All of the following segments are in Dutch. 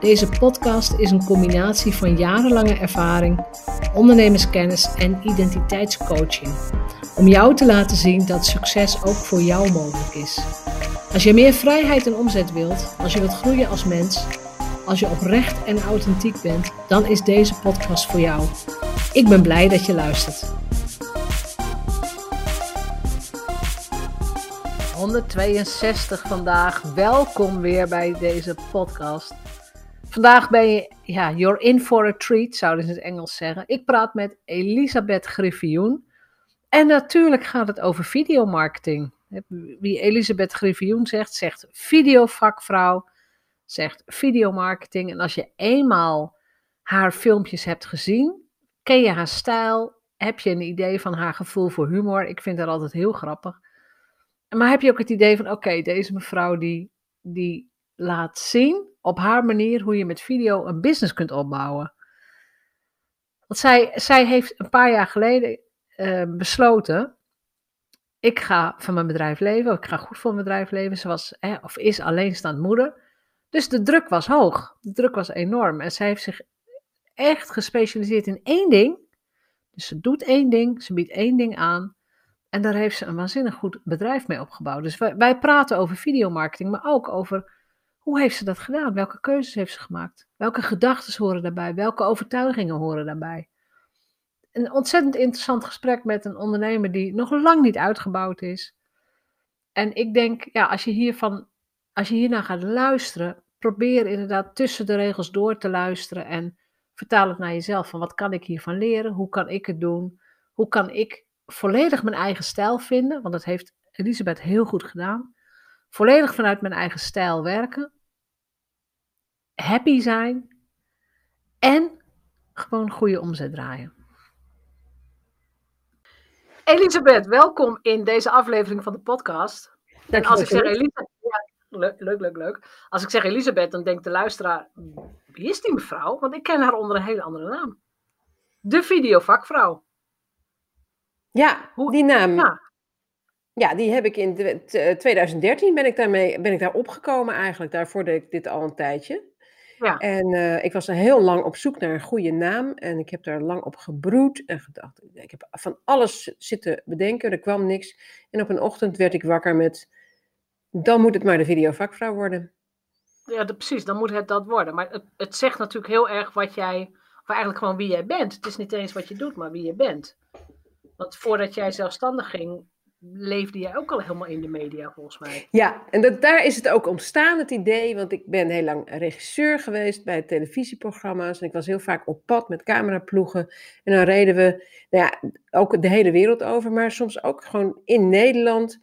Deze podcast is een combinatie van jarenlange ervaring, ondernemerskennis en identiteitscoaching. Om jou te laten zien dat succes ook voor jou mogelijk is. Als je meer vrijheid en omzet wilt, als je wilt groeien als mens, als je oprecht en authentiek bent, dan is deze podcast voor jou. Ik ben blij dat je luistert. 162 vandaag. Welkom weer bij deze podcast. Vandaag ben je, ja, you're in for a treat, zouden ze in het Engels zeggen. Ik praat met Elisabeth Griffioen. En natuurlijk gaat het over videomarketing. Wie Elisabeth Griffioen zegt, zegt videovakvrouw, zegt videomarketing. En als je eenmaal haar filmpjes hebt gezien, ken je haar stijl, heb je een idee van haar gevoel voor humor. Ik vind haar altijd heel grappig. Maar heb je ook het idee van, oké, deze mevrouw die, die laat zien op haar manier hoe je met video een business kunt opbouwen. Want zij, zij heeft een paar jaar geleden uh, besloten, ik ga van mijn bedrijf leven, ik ga goed voor mijn bedrijf leven. Ze was, of is alleenstaand moeder. Dus de druk was hoog, de druk was enorm. En zij heeft zich echt gespecialiseerd in één ding. Dus ze doet één ding, ze biedt één ding aan. En daar heeft ze een waanzinnig goed bedrijf mee opgebouwd. Dus wij, wij praten over videomarketing, maar ook over hoe heeft ze dat gedaan? Welke keuzes heeft ze gemaakt? Welke gedachten horen daarbij? Welke overtuigingen horen daarbij? Een ontzettend interessant gesprek met een ondernemer die nog lang niet uitgebouwd is. En ik denk, ja, als je hiervan, als je hiernaar gaat luisteren, probeer inderdaad tussen de regels door te luisteren en vertaal het naar jezelf. Van wat kan ik hiervan leren? Hoe kan ik het doen? Hoe kan ik volledig mijn eigen stijl vinden? Want dat heeft Elisabeth heel goed gedaan. Volledig vanuit mijn eigen stijl werken happy zijn en gewoon goede omzet draaien. Elisabeth, welkom in deze aflevering van de podcast. En als ik zeg Elisabeth, ja, leuk, leuk, leuk, leuk. Als ik zeg Elisabeth, dan denkt de luisteraar, wie is die mevrouw? Want ik ken haar onder een hele andere naam. De videovakvrouw. Ja, Hoe, die naam. Ja. ja. die heb ik in 2013 ben ik, daarmee, ben ik daar opgekomen eigenlijk. Daarvoor deed ik dit al een tijdje. Ja. En uh, ik was heel lang op zoek naar een goede naam. En ik heb daar lang op gebroed en gedacht. Ik heb van alles zitten bedenken, er kwam niks. En op een ochtend werd ik wakker met. Dan moet het maar de videovakvrouw worden. Ja, de, precies, dan moet het dat worden. Maar het, het zegt natuurlijk heel erg wat jij. Of eigenlijk gewoon wie jij bent. Het is niet eens wat je doet, maar wie je bent. Want voordat jij zelfstandig ging, leefde jij ook al helemaal in de media, volgens mij. Ja, en dat, daar is het ook ontstaan, het idee. Want ik ben heel lang regisseur geweest bij televisieprogramma's. En ik was heel vaak op pad met cameraploegen. En dan reden we, nou ja, ook de hele wereld over. Maar soms ook gewoon in Nederland.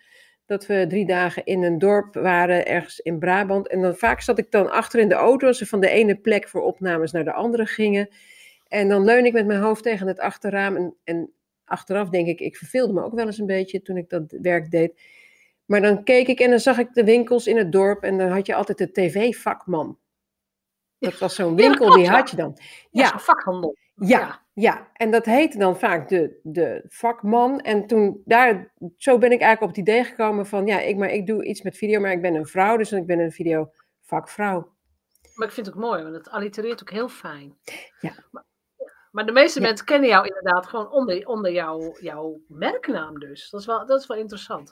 Dat we drie dagen in een dorp waren, ergens in Brabant. En dan vaak zat ik dan achter in de auto als we van de ene plek voor opnames naar de andere gingen. En dan leun ik met mijn hoofd tegen het achterraam en, en achteraf denk ik, ik verveelde me ook wel eens een beetje toen ik dat werk deed. Maar dan keek ik en dan zag ik de winkels in het dorp en dan had je altijd de tv-vakman. Dat was zo'n winkel, die had je dan. Ja, vakhandel. Ja, ja, en dat heette dan vaak de, de vakman. En toen daar, zo ben ik eigenlijk op het idee gekomen van, ja, ik, maar ik doe iets met video, maar ik ben een vrouw, dus ik ben een videovakvrouw. Maar ik vind het ook mooi, want het allitereert ook heel fijn. Ja. Maar de meeste mensen kennen jou inderdaad gewoon onder, onder jouw, jouw merknaam dus. Dat is, wel, dat is wel interessant.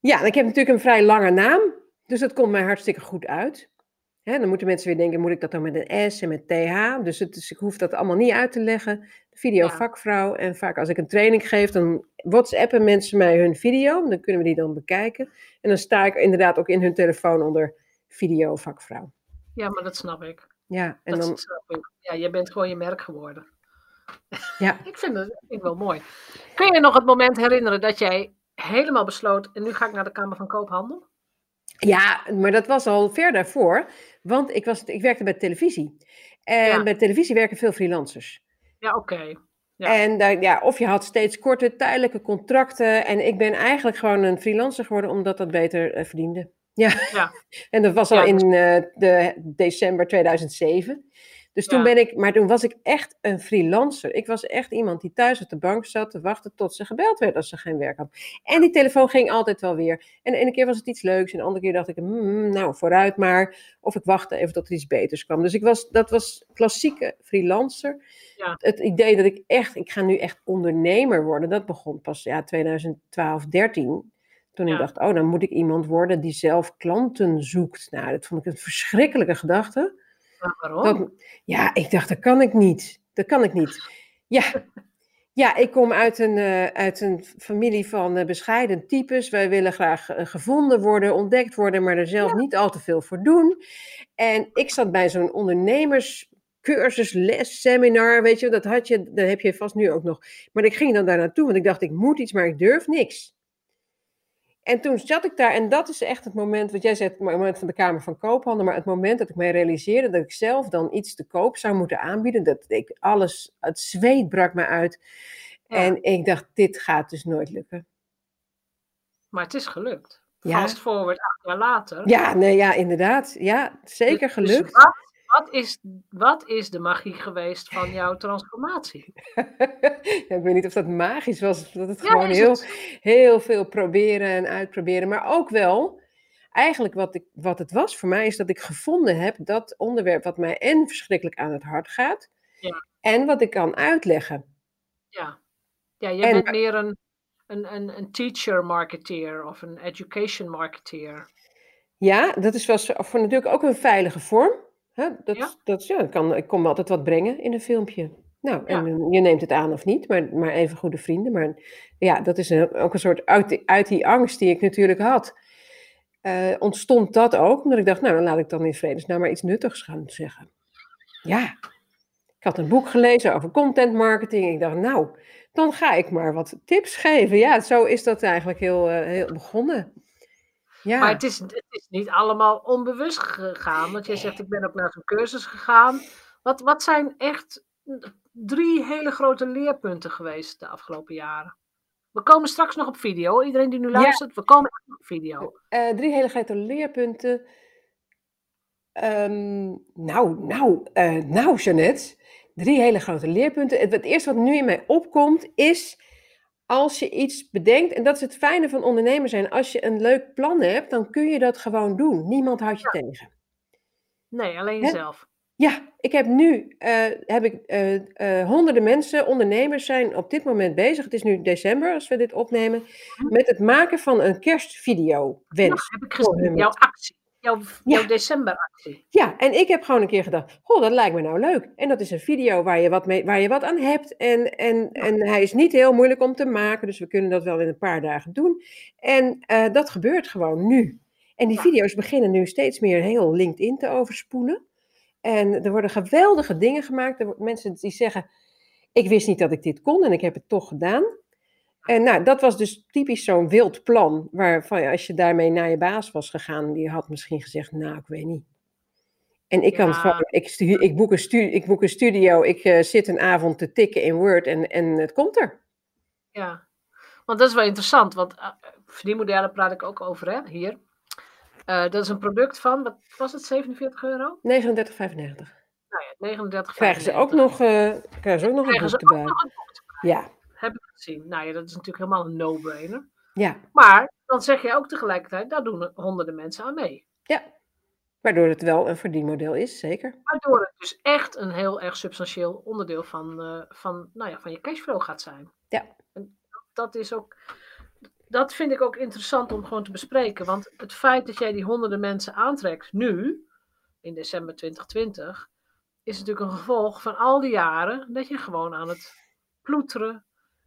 Ja, ik heb natuurlijk een vrij lange naam. Dus dat komt mij hartstikke goed uit. dan moeten mensen weer denken, moet ik dat dan met een S en met TH? Dus, het, dus ik hoef dat allemaal niet uit te leggen. De videovakvrouw. En vaak als ik een training geef, dan whatsappen mensen mij hun video. Dan kunnen we die dan bekijken. En dan sta ik inderdaad ook in hun telefoon onder videovakvrouw. Ja, maar dat snap ik. Ja, en dan... Ja, je bent gewoon je merk geworden. Ja. ik vind het vind wel mooi. Kun je nog het moment herinneren dat jij helemaal besloot, en nu ga ik naar de Kamer van Koophandel? Ja, maar dat was al ver daarvoor, want ik, was, ik werkte bij televisie. En Ja. bij televisie werken veel freelancers. Ja, oké. Ja. En daar, ja, of je had steeds korte, tijdelijke contracten. En ik ben eigenlijk gewoon een freelancer geworden, omdat dat beter eh, verdiende. Ja. Ja. en dat was al Ja, dus- in eh, de december 2007. Dus toen Ja. ben ik, maar toen was ik echt een freelancer. Ik was echt iemand die thuis op de bank zat te wachten tot ze gebeld werd als ze geen werk had. En die telefoon ging altijd wel weer. En de ene keer was het iets leuks en de andere keer dacht ik, hmm, nou vooruit maar. Of ik wachtte even tot er iets beters kwam. Dus ik was, dat was klassieke freelancer. Ja. Het idee dat ik echt, ik ga nu echt ondernemer worden, dat begon pas ja, 2012, 13. Toen Ja. ik dacht, oh, dan moet ik iemand worden die zelf klanten zoekt. Nou, dat vond ik een verschrikkelijke gedachte. Maar waarom? Dat, ja, ik dacht, dat kan ik niet. Dat kan ik niet. Ja, ja ik kom uit een, eh, uit een familie van eh, bescheiden types. Wij willen graag eh, gevonden worden, ontdekt worden, maar er zelf niet al te veel voor doen. En ik zat bij zo'n ondernemerscursus, les, seminar, weet je, dat had je, dat heb je vast nu ook nog. Maar ik ging dan daar naartoe, want ik dacht, ik moet iets, maar ik durf niks. En toen zat ik daar, en dat is echt het moment, wat jij zegt, het moment van de Kamer van Koophandel, maar het moment dat ik mij realiseerde dat ik zelf dan iets te koop zou moeten aanbieden, dat ik alles, het zweet brak me uit. Ja. En ik dacht, dit gaat dus nooit lukken. Maar het is gelukt. Ja. Fast forward acht jaar later. Ja, nee, ja, inderdaad. Ja, zeker Dus gelukt. wat, wat, is, wat is de magie geweest van jouw transformatie? Ja, ik weet niet of dat magisch was, of dat het Ja, gewoon heel, het. heel veel proberen en uitproberen. Maar ook wel, eigenlijk wat, ik, wat het was voor mij, is dat ik gevonden heb dat onderwerp wat mij en verschrikkelijk aan het hart gaat, Ja. en wat ik kan uitleggen. Ja, ja je En- bent meer een, een, een, een teacher marketeer of een education marketeer. Ja, dat is wel voor natuurlijk ook een veilige vorm. Hè? Dat, Ja. dat, ja, kan, ik kon altijd wat brengen in een filmpje. Nou, en eh, je neemt het aan of niet, maar, maar even goede vrienden. Maar ja, dat is een, ook een soort uit, die- uit die angst die ik natuurlijk had. eh, ontstond dat ook, omdat ik dacht, nou, dan laat ik dan in vredesnaam maar iets nuttigs gaan zeggen. Ja, ik had een boek gelezen over content marketing. Ik dacht, nou, dan ga ik maar wat tips geven. Ja, zo is dat eigenlijk heel, eh, heel begonnen. Ja. Maar het is, het is niet allemaal onbewust gegaan. Want jij zegt, ik ben ook naar zo'n cursus gegaan. Wat, wat zijn echt drie hele grote leerpunten geweest de afgelopen jaren? We komen straks nog op video. Iedereen die nu luistert, we komen op video. Eh, drie hele grote leerpunten. Ehm, nou, nou, eh, nou, Jeannette. Drie hele grote leerpunten. Het, het eerste wat nu in mij opkomt is. Als je iets bedenkt, en dat is het fijne van ondernemer zijn. Als je een leuk plan hebt, dan kun je dat gewoon doen. Niemand houdt je tegen. Nee, alleen Hè? jezelf. Ja, ik heb nu eh, heb ik, eh, eh, honderden mensen, ondernemers zijn op dit moment bezig. Het is nu december als we dit opnemen. Met het maken van een kerstvideo Ja, wens. heb ik gezien. Jouw actie. Jouw, jouw Ja. decemberactie. Ja, en ik heb gewoon een keer gedacht, goh, dat lijkt me nou leuk. En dat is een video waar je wat, mee, waar je wat aan hebt. En, en, en hij is niet heel moeilijk om te maken, dus we kunnen dat wel in een paar dagen doen. En eh, dat gebeurt gewoon nu. En die video's beginnen nu steeds meer heel LinkedIn te overspoelen. En er worden geweldige dingen gemaakt. Er worden mensen die zeggen, ik wist niet dat ik dit kon en ik heb het toch gedaan. En nou, dat was dus typisch zo'n wild plan, waarvan als je daarmee naar je baas was gegaan, die had misschien gezegd, nou, ik weet niet. En ik kan Ja. gewoon, ik, stu- ik, boek een stu, ik boek een studio, ik eh, zit een avond te tikken in Word en, en het komt er. Ja, want dat is wel interessant, want uh, verdienmodellen praat ik ook over hè, hier. Uh, dat is een product van, wat was het, 47 euro? 39,95. Nou ja, 39 Krijgen ze ook nog, uh, krijgen ze ook Krijgen nog een boek erbij. Ja, Heb ik gezien. Nou ja, dat is natuurlijk helemaal een no-brainer. ja, Maar dan zeg je ook tegelijkertijd, daar doen honderden mensen aan mee. ja. Waardoor het wel een verdienmodel is, zeker. Waardoor het dus echt een heel erg substantieel onderdeel van, uh, van, nou ja, van je cashflow gaat zijn. Ja. En dat is ook, dat vind ik ook interessant om gewoon te bespreken. Want het feit dat jij die honderden mensen aantrekt nu, in december 2020, is natuurlijk een gevolg van al die jaren dat je gewoon aan het ploeteren,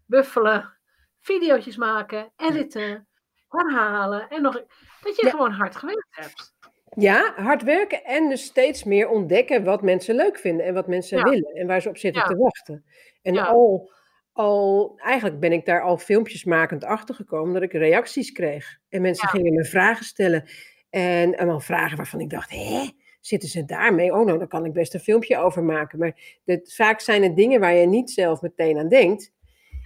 buffelen, video's maken, editen, herhalen en nog. Dat je Ja. gewoon hard gewerkt hebt. Ja, hard werken en dus steeds meer ontdekken wat mensen leuk vinden en wat mensen Ja. willen en waar ze op zitten Ja. te wachten. En al, al, eigenlijk ben ik daar al filmpjes makend achter gekomen dat ik reacties kreeg. En mensen gingen me vragen stellen. En, en dan vragen waarvan ik dacht, hè, zitten ze daarmee? Oh, nou, daar kan ik best een filmpje over maken. Maar dit, vaak zijn het dingen waar je niet zelf meteen aan denkt.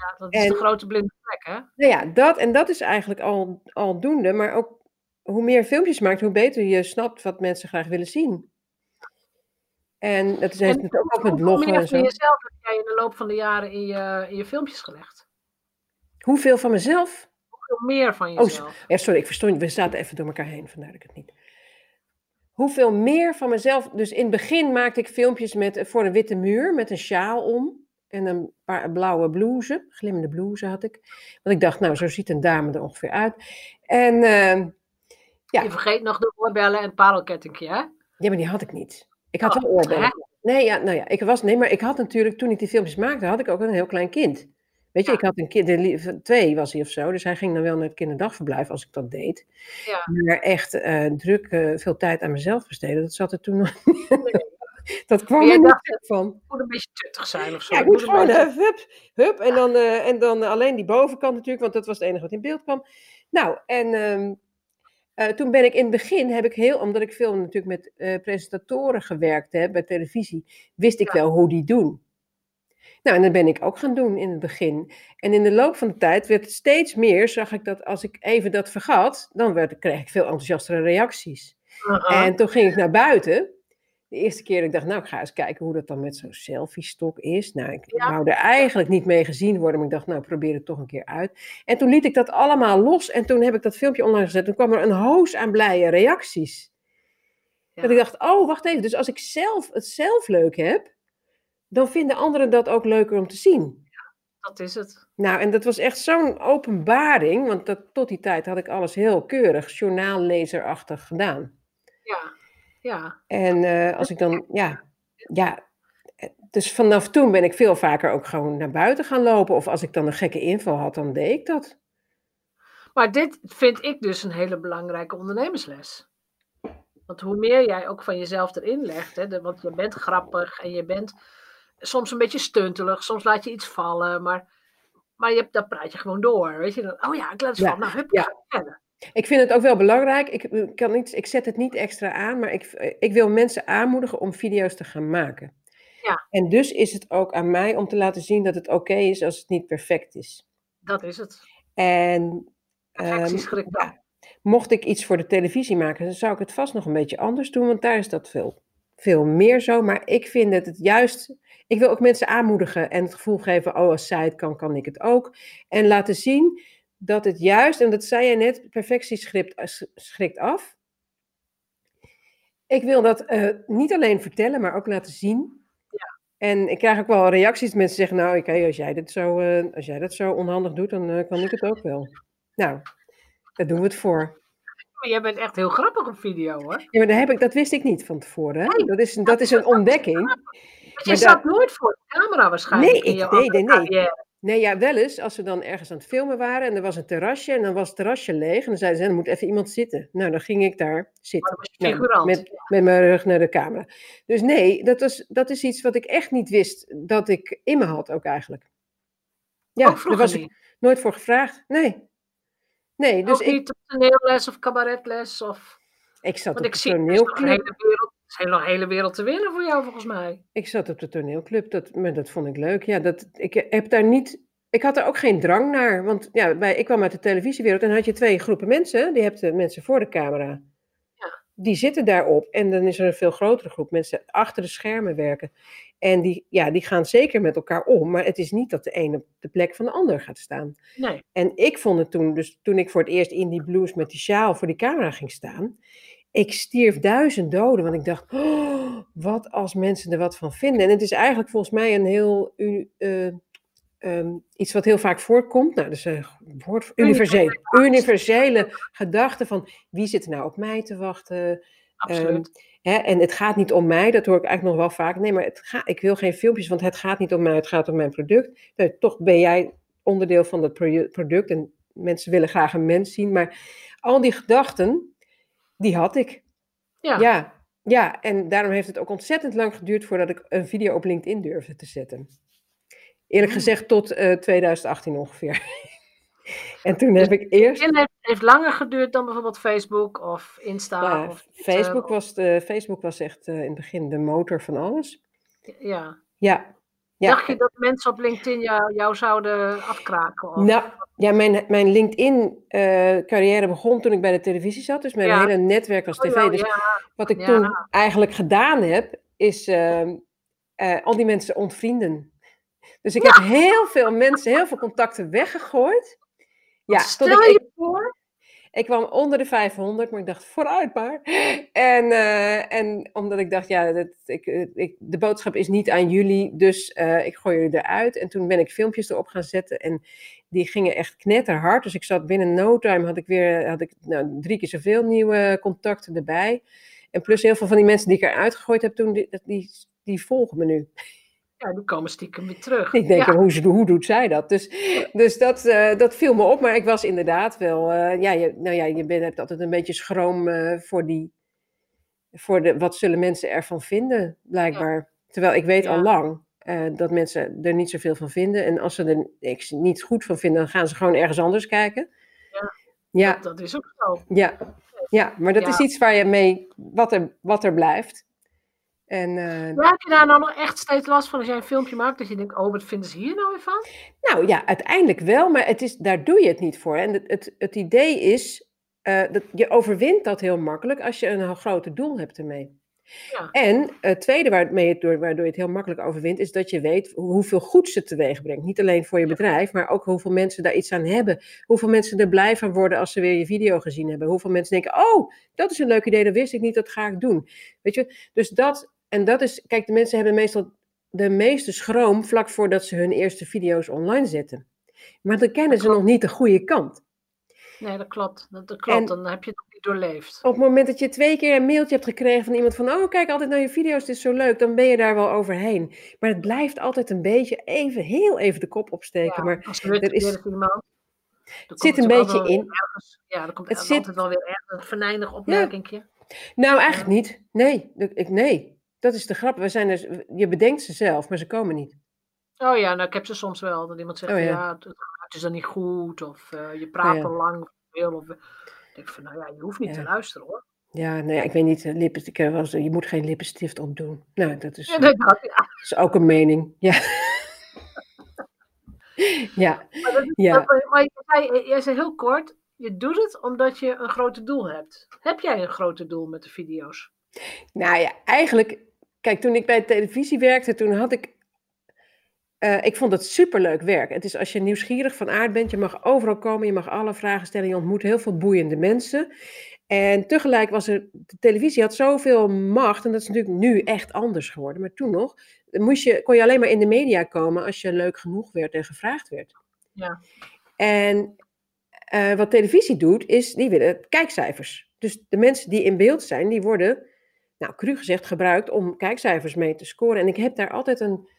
Ja, dat is En- de grote blinde vlek, hè? Nou ja, dat, en dat is eigenlijk al, al doende. Maar ook hoe meer filmpjes je maakt, hoe beter je snapt wat mensen graag willen zien. En dat is het ook met Hoeveel bloggen en van zo. jezelf heb jij in de loop van de jaren in je, in je filmpjes gelegd? Hoeveel van mezelf? Hoeveel meer van Oh, jezelf? Ja, sorry, ik verstond. We zaten even door elkaar heen, vandaar dat ik het niet. Hoeveel meer van mezelf. Dus in het begin maakte ik filmpjes met, voor een witte muur met een sjaal om. En een paar blauwe blouse. Glimmende blouse had ik. Want ik dacht, nou, zo ziet een dame er ongeveer uit. En ehm, ja. Je vergeet nog de oorbellen en het parelkettingje, hè? ja, maar die had ik niet. Ik had Oh, wel oorbellen. hè? Nee, ja, nou ja, ik was, nee, maar ik had natuurlijk, toen ik die filmpjes maakte, had ik ook een heel klein kind. Weet je, Ja. ik had een kind, twee was hij of zo, dus hij ging dan wel naar het kinderdagverblijf als ik dat deed. Ja. Maar echt eh, druk eh, veel tijd aan mezelf besteden, dat zat er toen nog Dat kwam er niet van. Het moet een beetje tuttig zijn of zo. Ja, ik moest gewoon, hup, hup, en dan, eh, en dan alleen die bovenkant natuurlijk, want dat was het enige wat in beeld kwam. Nou, en ehm, eh, toen ben ik in het begin, heb ik heel, omdat ik veel natuurlijk met eh, presentatoren gewerkt heb bij televisie, wist ik Ja. wel hoe die doen. Nou, en dat ben ik ook gaan doen in het begin. En in de loop van de tijd werd het steeds meer, zag ik dat als ik even dat vergat, dan werd, kreeg ik veel enthousiastere reacties. Uh-huh. En toen ging ik naar buiten. De eerste keer dat ik dacht, nou, ik ga eens kijken hoe dat dan met zo'n selfie-stok is. Nou, ik Ja. wou er eigenlijk niet mee gezien worden, maar ik dacht, nou, probeer het toch een keer uit. En toen liet ik dat allemaal los en toen heb ik dat filmpje online gezet. Toen kwam er een hoos aan blije reacties. Ja. Dat ik dacht, oh, wacht even, dus als ik zelf het zelf leuk heb, dan vinden anderen dat ook leuker om te zien. Dat is het. Nou, en dat was echt zo'n openbaring, want dat, tot die tijd had ik alles heel keurig, journaallezerachtig gedaan. Ja. Ja. En eh, als ik dan, ja, ja, eh, dus vanaf toen ben ik veel vaker ook gewoon naar buiten gaan lopen. Of als ik dan een gekke inval had, dan deed ik dat. Maar dit vind ik dus een hele belangrijke ondernemersles. Want hoe meer jij ook van jezelf erin legt, hè, de- want je bent grappig en je bent soms een beetje stuntelig, soms laat je iets vallen, maar, maar je, dan praat je gewoon door. Weet je, dan, oh ja, ik laat het Ja, vallen. Nou, hup, ja. verder. Ik vind het ook wel belangrijk. Ik, kan niet, ik zet het niet extra aan, maar ik, ik wil mensen aanmoedigen om video's te gaan maken. Ja. En dus is het ook aan mij om te laten zien dat het oké is als het niet perfect is. Dat is het. En Perfectie ehm, ja, mocht ik iets voor de televisie maken, dan zou ik het vast nog een beetje anders doen, want daar is dat veel, veel meer zo. Maar ik vind het, het juist, ik wil ook mensen aanmoedigen en het gevoel geven, oh, als zij het kan, kan ik het ook. En laten zien dat het juist, en dat zei je net, perfectie schrikt, eh, sch- schrikt af. Ik wil dat eh, niet alleen vertellen, maar ook laten zien. En ik krijg ook wel reacties. Mensen zeggen, nou, oké, als, jij dit zo, eh, als jij dat zo onhandig doet, dan kan ik het ook wel. Nou, daar doen we het voor. Maar jij bent echt heel grappig op video hoor. Ja, maar dat, heb ik, dat wist ik niet van tevoren. hè. Nee, Dat is, dat is een ontdekking. Je zat nooit voor de camera waarschijnlijk. Nee, ik- nee, nee, nee. Nee, ja, wel eens. Als we dan ergens aan het filmen waren en er was een terrasje en dan was het terrasje leeg. En dan zeiden ze, er moet even iemand zitten. Nou, dan ging ik daar Maar zitten. Nou, met, met mijn rug naar de camera. Dus nee, dat, was, dat is iets wat ik echt niet wist dat ik in me had ook eigenlijk. Ja, Ook daar was ik nooit voor gevraagd. Nee. Nee, dus ook ik, niet op toneelles of cabaretles of... ik zat Want op ik zie, hele wereld, er is nog een hele wereld te winnen voor jou volgens mij. Ik zat op de toneelclub, dat, maar dat vond ik leuk. Ja, dat, ik heb daar niet, ik had er ook geen drang naar. Want ja, bij, ik kwam uit de televisiewereld en dan had je twee groepen mensen. Die hebt de mensen voor de camera. Ja. Die zitten daarop. En dan is er een veel grotere groep mensen achter de schermen werken. En die, ja, die gaan zeker met elkaar om. Maar het is niet dat de ene op de plek van de ander gaat staan. Nee. En ik vond het toen, dus toen ik voor het eerst in die blues met die sjaal voor die camera ging staan. Ik stierf duizend doden, want ik dacht, oh, wat als mensen er wat van vinden. En het is eigenlijk volgens mij een heel, eh, ehm, iets wat heel vaak voorkomt. Nou, dus een woord, universele, universele gedachte van, wie zit er nou op mij te wachten? Absoluut. Hè, en het gaat niet om mij, dat hoor ik eigenlijk nog wel vaak. Nee, maar het ga, ik wil geen filmpjes, want het gaat niet om mij, het gaat om mijn product. Nou, toch ben jij onderdeel van dat product en mensen willen graag een mens zien. Maar al die gedachten, die had ik. ja. Ja, ja, en daarom heeft het ook ontzettend lang geduurd voordat ik een video op LinkedIn durfde te zetten. Eerlijk Hmm. gezegd tot eh, 2018 ongeveer. En toen heb ik eerst... LinkedIn heeft, heeft langer geduurd dan bijvoorbeeld Facebook of Insta. Ja, of Facebook, was de, Facebook was echt eh, in het begin de motor van alles. Ja. Ja. ja. Dacht je dat mensen op LinkedIn jou, jou zouden afkraken? Of? Nou, ja, mijn, mijn LinkedIn-carrière begon toen ik bij de televisie zat. Dus mijn Ja. hele netwerk was Oh, tv. ja, dus wat ik toen eigenlijk gedaan heb, is ehm, eh, al die mensen ontvrienden. Dus ik heb heel veel mensen, heel veel contacten weggegooid. Ja, tot ik. Ik kwam onder de 500, maar ik dacht vooruit maar. En, eh, en omdat ik dacht, ja, dat, ik, eh, ik, de boodschap is niet aan jullie, dus eh, ik gooi jullie eruit. En toen ben ik filmpjes erop gaan zetten en die gingen echt knetterhard. Dus ik zat binnen no time, had ik weer had ik, nou, drie keer zoveel nieuwe contacten erbij. En plus heel veel van die mensen die ik eruit gegooid heb toen, die, die, die volgen me nu. Ja, die komen stiekem weer terug. Ik denk, ja. hoe, hoe doet zij dat? Dus, dus dat, eh, dat viel me op. Maar ik was inderdaad wel... eh, ja, je, nou ja, je bent, hebt altijd een beetje schroom eh, voor die... Voor de, wat zullen mensen ervan vinden, blijkbaar. Terwijl ik weet Ja. al lang dat mensen er niet zoveel van vinden. En als ze er niks, niet goed van vinden, dan gaan ze gewoon ergens anders kijken. Ja. Ja, Dat is ook zo. ja, ja maar dat is iets waar je mee... Wat er, wat er blijft. En... eh, Maar heb je daar nou nog echt steeds last van als jij een filmpje maakt? Dat je denkt, oh, wat vinden ze hier nou weer van? Nou ja, uiteindelijk wel, maar het is, daar doe je het niet voor. En het, het, het idee is, eh, dat je overwint dat heel makkelijk als je een groter doel hebt ermee. Ja. En het tweede waarmee het door, waardoor je het heel makkelijk overwint, is dat je weet hoeveel goeds het teweeg brengt. Niet alleen voor je bedrijf, maar ook hoeveel mensen daar iets aan hebben. Hoeveel mensen er blij van worden als ze weer je video gezien hebben. Hoeveel mensen denken, oh, dat is een leuk idee, dat wist ik niet, dat ga ik doen. Weet je, dus dat, en dat is, kijk, de mensen hebben meestal de meeste schroom vlak voordat ze hun eerste video's online zetten. Maar dan kennen ze nog niet de goede kant. Nee, dat klopt. Dat, dat klopt. En- Dan heb je het nog niet doorleefd. Op het moment dat je twee keer een mailtje hebt gekregen van iemand van, oh kijk altijd naar je video's, het is zo leuk, dan ben je daar wel overheen. Maar het blijft altijd een beetje even, heel even de kop opsteken. Ja, Maar als er is- iemand. komt zit een beetje in. Ergens, ja, er komt Het het zit- altijd wel weer ergens een venijnig opmerkingje. nou, eigenlijk niet. Nee, ik, nee. Dat is de grap. We zijn dus, je bedenkt ze zelf, maar ze komen niet. Oh ja, nou ik heb ze soms wel. Dat iemand zegt, Oh ja. ja, het, is dan niet goed. Of eh, je praat ja. te lang of veel. Of, ik denk van, nou ja, je hoeft niet Ja. te luisteren hoor. Ja, nou ja, ik weet niet, eh, lippenstift, eh, je moet geen lippenstift opdoen. Nou, dat is, Ja, dat, is ook een mening. Ja. ja, Maar, dat, ja. dat- maar zei, jij zei heel kort, je doet het omdat je een groter doel hebt. Heb jij een groter doel met de video's? Nou ja, eigenlijk, kijk, toen ik bij de televisie werkte, toen had ik, eh, ik vond het superleuk werk. Het is als je nieuwsgierig van aard bent, je mag overal komen, je mag alle vragen stellen, je ontmoet heel veel boeiende mensen. En tegelijk was er, de televisie had zoveel macht, en dat is natuurlijk nu echt anders geworden, maar toen nog, moest je, kon je alleen maar in de media komen als je leuk genoeg werd en gevraagd werd. Ja. En eh, wat televisie doet, is, die willen kijkcijfers. Dus de mensen die in beeld zijn, die worden, nou, cru gezegd, gebruikt om kijkcijfers mee te scoren. En ik heb daar altijd een,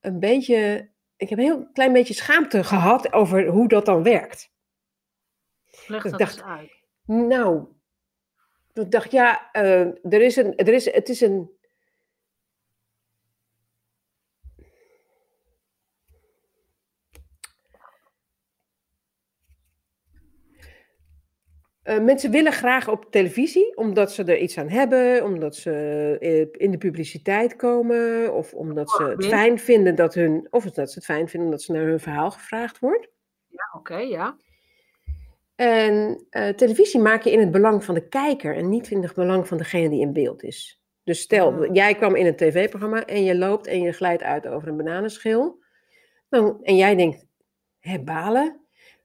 een beetje, ik heb een heel klein beetje schaamte gehad over hoe dat dan werkt. Leg Ik dat dacht- uit. Nou, ik dacht, ja, eh, er is een, er is, het is een. Eh, mensen willen graag op televisie, omdat ze er iets aan hebben, omdat ze eh, in de publiciteit komen, of omdat ze het fijn vinden dat hun, of dat ze het fijn vinden dat ze naar hun verhaal gevraagd wordt. Ja, oké, ja. En eh, televisie maak je in het belang van de kijker en niet in het belang van degene die in beeld is. Dus stel, jij kwam in een tv-programma en je loopt en je glijdt uit over een bananenschil. Dan, en jij denkt, hè, balen?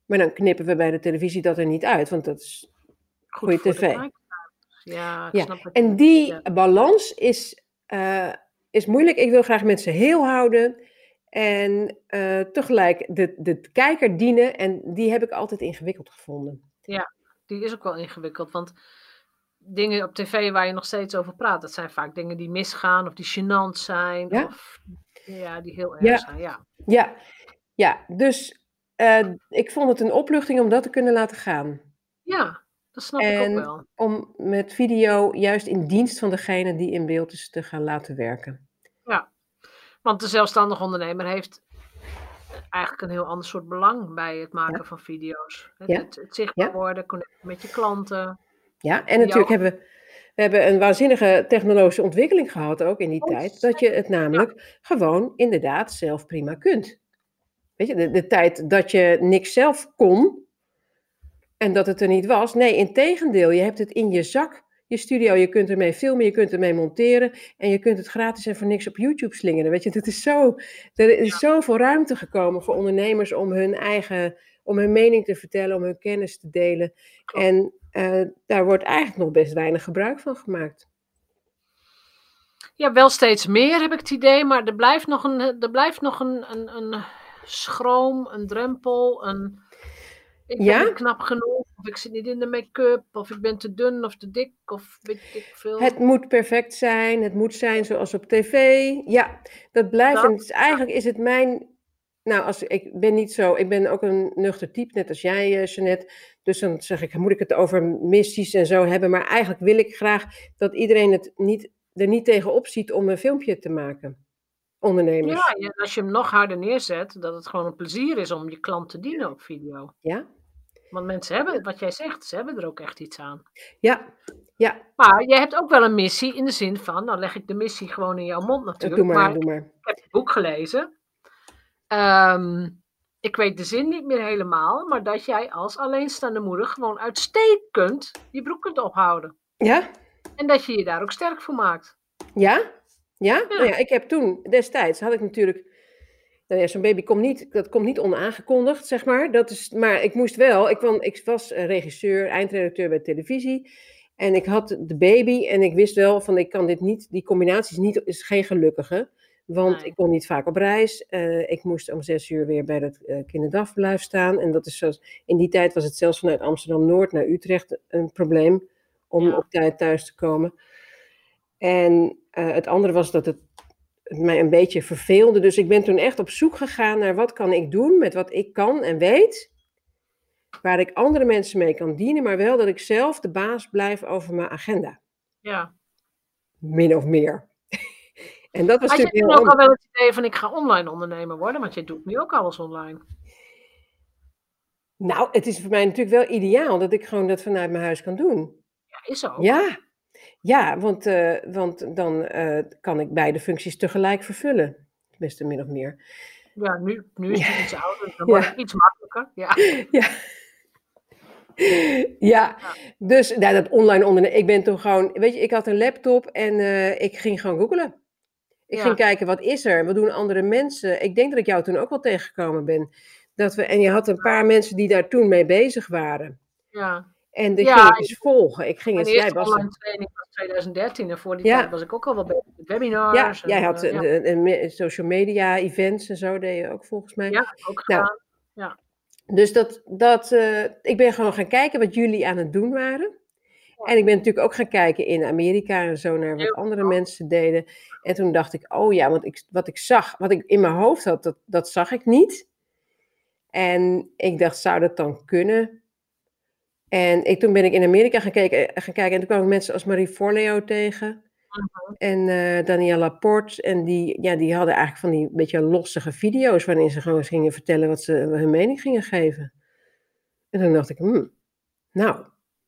Maar dan knippen we bij de televisie dat er niet uit, want dat is Goed Goeie voor de tv. Ja, ik Ja, snap het. En die Ja. balans is, eh, is moeilijk. Ik wil graag mensen heel houden. En eh, tegelijk de, de kijker dienen. En die heb ik altijd ingewikkeld gevonden. Die is ook wel ingewikkeld, want dingen op tv waar je nog steeds over praat, dat zijn vaak dingen die misgaan of die gênant zijn. Ja. Of ja, die heel erg Ja. zijn. Ja. Ja, ja dus eh, ik vond het een opluchting om dat te kunnen laten gaan. ja, dat snap ik ook wel. Om met video juist in dienst van degene die in beeld is te gaan laten werken. Want de zelfstandig ondernemer heeft eigenlijk een heel ander soort belang bij het maken van video's. Het, Ja. het, het zichtbaar Ja. worden, connecten met je klanten. Ja, en natuurlijk hebben we, we hebben een waanzinnige technologische ontwikkeling gehad ook in die Oh, tijd. Dat je het namelijk gewoon inderdaad zelf prima kunt. Weet je, de, de tijd dat je niks zelf kon en dat het er niet was. Nee, in tegendeel, je hebt het in je zak, je studio. Je kunt ermee filmen, je kunt ermee monteren en je kunt het gratis en voor niks op YouTube slingeren. Weet je, dat is zo, er is zoveel ruimte gekomen voor ondernemers om hun eigen, om hun mening te vertellen, om hun kennis te delen. En eh, daar wordt eigenlijk nog best weinig gebruik van gemaakt. Ja, wel steeds meer heb ik het idee, maar er blijft nog een, er blijft nog een, een, een schroom, een drempel, een... Ik ben niet knap genoeg, of ik zit niet in de make-up, of ik ben te dun of te dik, of weet ik veel. Het moet perfect zijn, het moet zijn zoals op tv. Ja, dat blijft. Dat- En is, eigenlijk is het mijn. Nou, als, ik ben niet zo. Ik ben ook een nuchter type, net als jij, eh, Jeanette. Dus dan zeg ik, moet ik het over missies en zo hebben. Maar eigenlijk wil ik graag dat iedereen het niet, er niet tegenop ziet om een filmpje te maken. Ondernemers. Ja, en als je hem nog harder neerzet, dat het gewoon een plezier is om je klant te dienen op video. Ja, Want mensen hebben, wat jij zegt, ze hebben er ook echt iets aan. ja, ja. Maar jij hebt ook wel een missie in de zin van, nou leg ik de missie gewoon in jouw mond natuurlijk. Doe maar, maar doe maar. ik heb het boek gelezen. Ehm, ik weet de zin niet meer helemaal, maar dat jij als alleenstaande moeder gewoon uitstekend je broek kunt ophouden. Ja, En dat je je daar ook sterk voor maakt. Ja? Ja? Nou ja, ik heb toen, destijds had ik natuurlijk, nou ja, zo'n baby komt niet, dat komt niet onaangekondigd, zeg maar. Dat is, maar ik moest wel, ik, kwam, ik was eh, regisseur, eindredacteur bij televisie. En ik had de baby en ik wist wel van, ik kan dit niet, die combinatie is, niet, is geen gelukkige. Want ik kon niet vaak op reis. Eh, ik moest om zes uur weer bij het eh kinderdagverblijf staan. En dat is zoals, in die tijd was het zelfs vanuit Amsterdam-Noord naar Utrecht een probleem om Ja. op tijd thuis te komen. En eh, het andere was dat het, het mij een beetje verveelde. Dus ik ben toen echt op zoek gegaan naar wat kan ik doen met wat ik kan en weet. Waar ik andere mensen mee kan dienen, maar wel dat ik zelf de baas blijf over mijn agenda. Ja. Min of meer. en dat was Had je toen ook al wel het idee van ik ga online ondernemer worden? Want je doet nu ook alles online. Nou, het is voor mij natuurlijk wel ideaal dat ik gewoon dat vanuit mijn huis kan doen. Ja, is zo. Ja, ja want, eh, want dan eh, kan ik beide functies tegelijk vervullen. Best min of meer. Ja, nu, nu is het iets ouder, dan Ja. wordt het iets makkelijker. Ja. Ja. Ja, dus nou, dat online ondernemen. Ik ben toen gewoon, weet je, ik had een laptop en eh, ik ging gewoon googlen. Ik ging kijken, wat is er? Wat doen andere mensen? Ik denk dat ik jou toen ook wel tegengekomen ben. Dat we, en je had een paar mensen die daar toen mee bezig waren. ja. En die Ja, ging ik dus volgen. Ik ging eens, jij was online training was 2013 en voor die Ja. tijd was ik ook al wel bezig met ja, webinars. jij en, had eh, een, ja, een- social media events en zo deed je ook volgens mij. ja, ook Nou, gedaan. Dus dat, dat, eh, ik ben gewoon gaan kijken wat jullie aan het doen waren. En ik ben natuurlijk ook gaan kijken in Amerika en zo naar wat andere mensen deden. En toen dacht ik, oh ja, want ik, wat ik zag, wat ik in mijn hoofd had, dat, dat zag ik niet. En ik dacht, zou dat dan kunnen? En ik, toen ben ik in Amerika gaan kijken, gaan kijken en toen kwamen mensen als Marie Forleo tegen. En eh Danielle Laporte. En die, ja, die hadden eigenlijk van die beetje lossige video's waarin ze gewoon eens gingen vertellen wat ze hun mening gingen geven. En toen dacht ik, hmm, nou,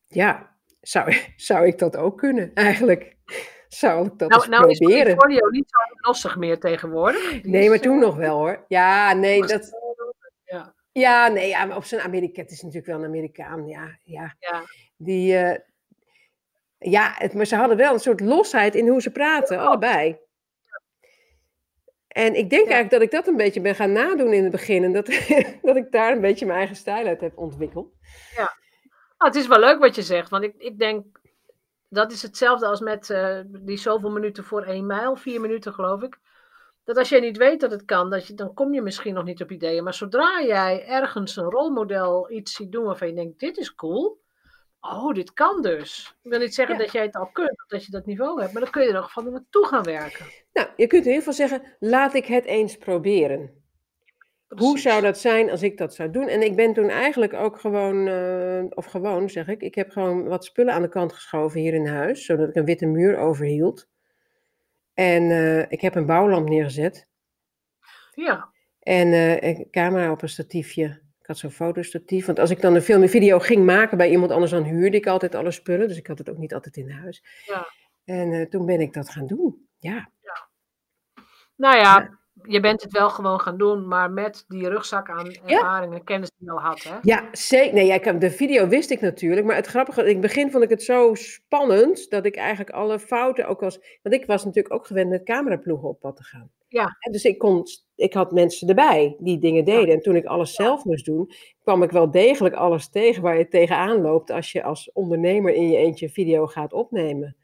ja, zou, zou ik dat ook kunnen eigenlijk? Zou ik dat Nou, eens nou is mijn proberen? portfolio niet zo lastig meer tegenwoordig. Die Nee, is, maar eh, toen nog wel hoor. Ja, nee, dat, Ja, ja, nee, ja, maar op zijn Amerika, het is natuurlijk wel een Amerikaan, ja, ja. ja. Die, eh, ja, het, maar ze hadden wel een soort losheid in hoe ze praten, allebei. En ik denk Ja. eigenlijk dat ik dat een beetje ben gaan nadoen in het begin. En dat, dat ik daar een beetje mijn eigen stijl uit heb ontwikkeld. Nou, het is wel leuk wat je zegt, want ik, ik denk dat is hetzelfde als met eh, die zoveel minuten voor één mijl, vier minuten geloof ik. Dat als jij niet weet dat het kan, dat je, dan kom je misschien nog niet op ideeën. Maar zodra jij ergens een rolmodel iets ziet doen waarvan je denkt, dit is cool. Oh, dit kan dus. Ik wil niet zeggen Ja. dat jij het al kunt, of dat je dat niveau hebt, maar dan kun je er nog van naartoe gaan werken. Nou, je kunt in ieder geval zeggen, laat ik het eens proberen. Hoe zou dat zijn als ik dat zou doen? En ik ben toen eigenlijk ook gewoon, eh, of gewoon zeg ik, ik heb gewoon wat spullen aan de kant geschoven hier in huis, zodat ik een witte muur overhield. En eh, ik heb een bouwlamp neergezet. Ja, En eh, een camera op een statiefje. Ik had zo'n fotostatief. Want als ik dan een film en video ging maken bij iemand anders, dan huurde ik altijd alle spullen. Dus ik had het ook niet altijd in huis. Ja. En eh, toen ben ik dat gaan doen. Ja. Nou ja, je bent het wel gewoon gaan doen, maar met die rugzak aan ervaring en kennis die je al had, hè? Ja, zeker. Nee, heb- de video wist ik natuurlijk. Maar het grappige, in het begin vond ik het zo spannend dat ik eigenlijk alle fouten ook was. Want ik was natuurlijk ook gewend met cameraploegen op pad te gaan. Ja. En Dus ik, kon, ik had mensen erbij die dingen deden. En toen ik alles zelf moest doen, kwam ik wel degelijk alles tegen waar je tegenaan loopt als je als ondernemer in je eentje video gaat opnemen.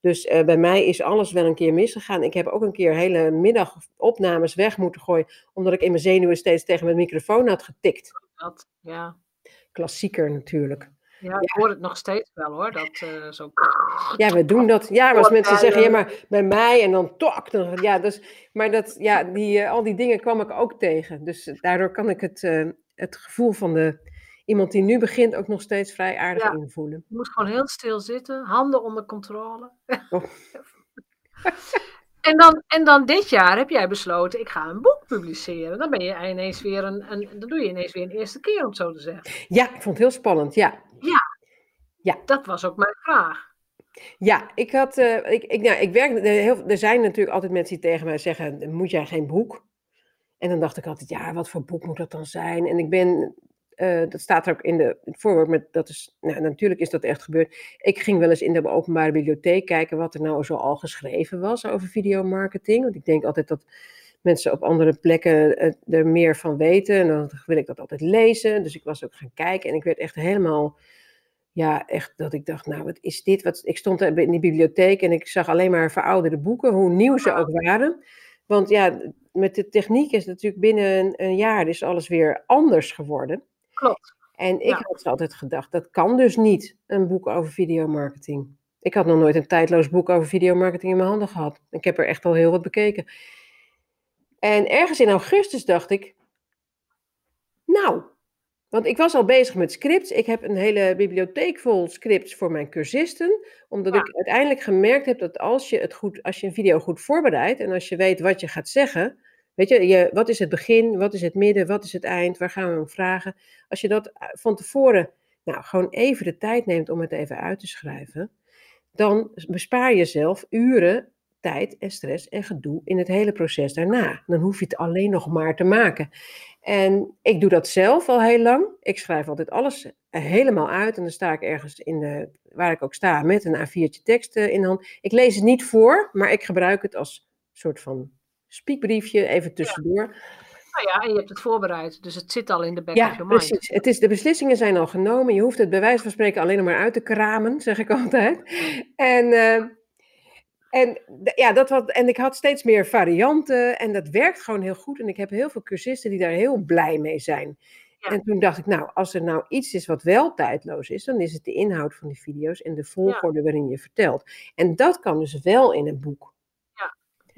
Dus eh, bij mij is alles wel een keer misgegaan. Ik heb ook een keer hele middag opnames weg moeten gooien, omdat ik in mijn zenuwen steeds tegen mijn microfoon had getikt. Dat, ja. Klassieker natuurlijk. Ja, ik hoor het nog steeds wel hoor, dat eh, zo... Ja, we doen dat. Ja, maar als mensen zeggen, ja. maar bij mij en dan tok. Dan, ja, dus, maar dat, ja, die, eh, al die dingen kwam ik ook tegen. Dus daardoor kan ik het, het gevoel van de, iemand die nu begint ook nog steeds vrij aardig Ja. invoelen. Je moet gewoon heel stil zitten, handen onder controle. Oh. en, dan, en dan dit jaar heb jij besloten, ik ga een boek publiceren. Dan ben je ineens weer een, een dan doe je ineens weer een eerste keer, om het zo te zeggen. Ja, ik vond het heel spannend. Ja, Dat was ook mijn vraag. ja ik had, eh, ik, ik, nou, ik werk, er, heel, er zijn natuurlijk altijd mensen die tegen mij zeggen, moet jij geen boek? En dan dacht ik altijd, ja, wat voor boek moet dat dan zijn? En ik ben, eh, dat staat er ook in de, het voorwoord, met, dat is, nou, natuurlijk is dat echt gebeurd. Ik ging wel eens in de openbare bibliotheek kijken wat er nou zo al geschreven was over videomarketing. Want ik denk altijd dat mensen op andere plekken eh, er meer van weten. En dan wil ik dat altijd lezen. Dus ik was ook gaan kijken en ik werd echt helemaal ja, echt dat ik dacht, nou, wat is dit? Wat, ik stond in die bibliotheek en ik zag alleen maar verouderde boeken, hoe nieuw ze ook waren. Want ja, met de techniek is natuurlijk binnen een, een jaar is alles weer anders geworden. Klopt. En ik Ja. had altijd gedacht, dat kan dus niet, een boek over videomarketing. Ik had nog nooit een tijdloos boek over videomarketing in mijn handen gehad. Ik heb er echt al heel wat bekeken. En ergens in augustus dacht ik, nou, want ik was al bezig met scripts. Ik heb een hele bibliotheek vol scripts voor mijn cursisten. Omdat Ja. ik uiteindelijk gemerkt heb dat als je, het goed, als je een video goed voorbereidt en als je weet wat je gaat zeggen. Weet je, je, wat is het begin, wat is het midden, wat is het eind, waar gaan we om vragen. Als je dat eh, van tevoren nou, gewoon even de tijd neemt om het even uit te schrijven. Dan bespaar je zelf uren tijd en stress en gedoe in het hele proces daarna. Dan hoef je het alleen nog maar te maken. En ik doe dat zelf al heel lang. Ik schrijf altijd alles helemaal uit. En dan sta ik ergens in de, waar ik ook sta met een A4'tje tekst eh, in de hand. Ik lees het niet voor, maar ik gebruik het als soort van spiekbriefje even tussendoor. Nou ja, en je hebt het voorbereid, dus het zit al in de back of Ja, your mind. precies. Het is, de beslissingen zijn al genomen. Je hoeft het bij wijze van spreken alleen nog maar uit te kramen, zeg ik altijd. En, eh, en, ja, dat wat, en ik had steeds meer varianten en dat werkt gewoon heel goed. En ik heb heel veel cursisten die daar heel blij mee zijn. Ja. En toen dacht ik, nou, als er nou iets is wat wel tijdloos is, dan is het de inhoud van die video's en de volgorde waarin je vertelt. En dat kan dus wel in een boek.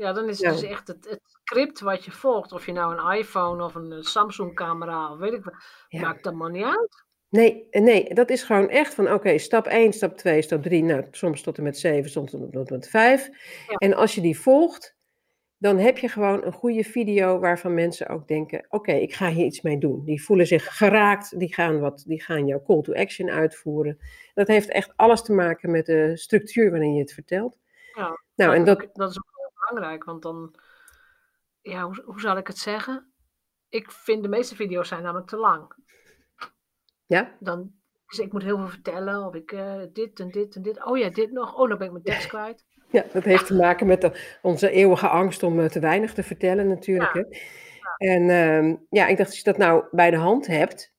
Ja, dan is het Ja. dus echt het, het script wat je volgt. Of je nou een iPhone of een Samsung camera of weet ik wat. Ja. Maakt dat maar niet uit. Nee, nee, dat is gewoon echt van oké, stap 1, stap 2, stap 3, nou soms tot en met 7, soms tot en met 5. Ja. En als je die volgt, dan heb je gewoon een goede video waarvan mensen ook denken, oké, ik ga hier iets mee doen. Die voelen zich geraakt, die gaan, wat, die gaan jouw call to action uitvoeren. Dat heeft echt alles te maken met de structuur waarin je het vertelt. Ja, Nou, en dat, dat is ook belangrijk, want dan, ja, hoe, hoe zal ik het zeggen? Ik vind de meeste video's zijn namelijk te lang. ja, Dan, dus ik moet heel veel vertellen, of ik eh, dit en dit en dit. Oh ja, dit nog. Oh, dan ben ik mijn tekst kwijt. Ja, dat heeft te maken met de, onze eeuwige angst om eh, te weinig te vertellen natuurlijk. Ja. Hè? En ehm, ja, ik dacht, als je dat nou bij de hand hebt,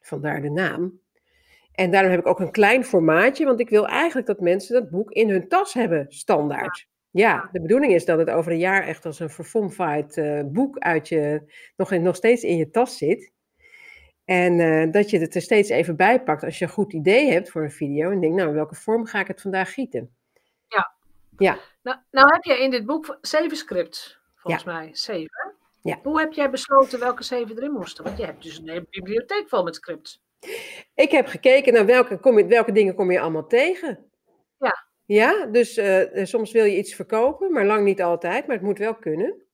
vandaar de naam. En daarom heb ik ook een klein formaatje, want ik wil eigenlijk dat mensen dat boek in hun tas hebben, standaard. Ja, Ja. de bedoeling is dat het over een jaar echt als een verfomfaaid eh, boek uit je, nog, in, nog steeds in je tas zit. En eh, dat je het er steeds even bij pakt als je een goed idee hebt voor een video. En denkt, nou, in welke vorm ga ik het vandaag gieten? Nou, nou heb jij in dit boek zeven scripts, volgens mij. Zeven. Ja. Hoe heb jij besloten welke zeven erin moesten? Want je hebt dus een hele bibliotheek vol met scripts. Ik heb gekeken naar welke, kom je, welke dingen kom je allemaal tegen. Ja. Dus eh, soms wil je iets verkopen, maar lang niet altijd, maar het moet wel kunnen.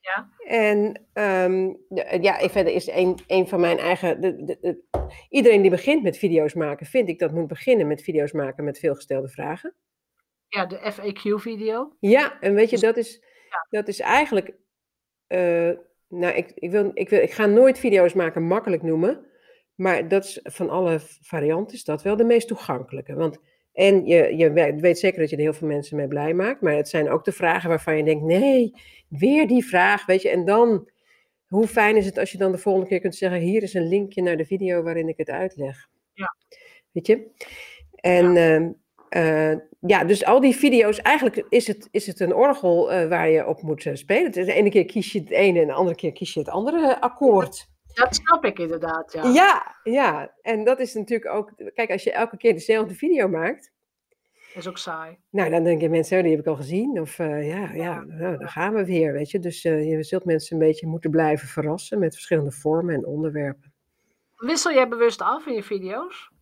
Ja. En de- ja, verder is een, een van mijn eigen. De, de- de- iedereen die begint met video's maken, vind ik dat moet beginnen met video's maken met veelgestelde vragen. Ja, de FAQ-video. Ja, en weet je, Dus- dat is, dat is eigenlijk. eh, nou, ik, ik, wil, ik, wil, ik ga nooit video's maken makkelijk noemen. Maar dat is van alle varianten is dat wel de meest toegankelijke. Want, en je, je we- weet zeker dat je er heel veel mensen mee blij maakt. Maar het zijn ook de vragen waarvan je denkt: nee, weer die vraag. Weet je, en dan. Hoe fijn is het als je dan de volgende keer kunt zeggen: hier is een linkje naar de video waarin ik het uitleg. Ja. Weet je? En ehm, eh, ja, dus al die video's, eigenlijk is het, is het een orgel eh, waar je op moet eh, spelen. De ene keer kies je het ene en de andere keer kies je het andere akkoord. Dat snap ik inderdaad, ja. Ja, ja. En dat is natuurlijk ook, kijk, als je elke keer dezelfde video maakt, Dat is ook saai. nou dan denken mensen, oh, die heb ik al gezien. Of eh, ja, ja, nou, dan gaan we weer, weet je. Dus eh, je zult mensen een beetje moeten blijven verrassen met verschillende vormen en onderwerpen. Wissel jij bewust af in je video's?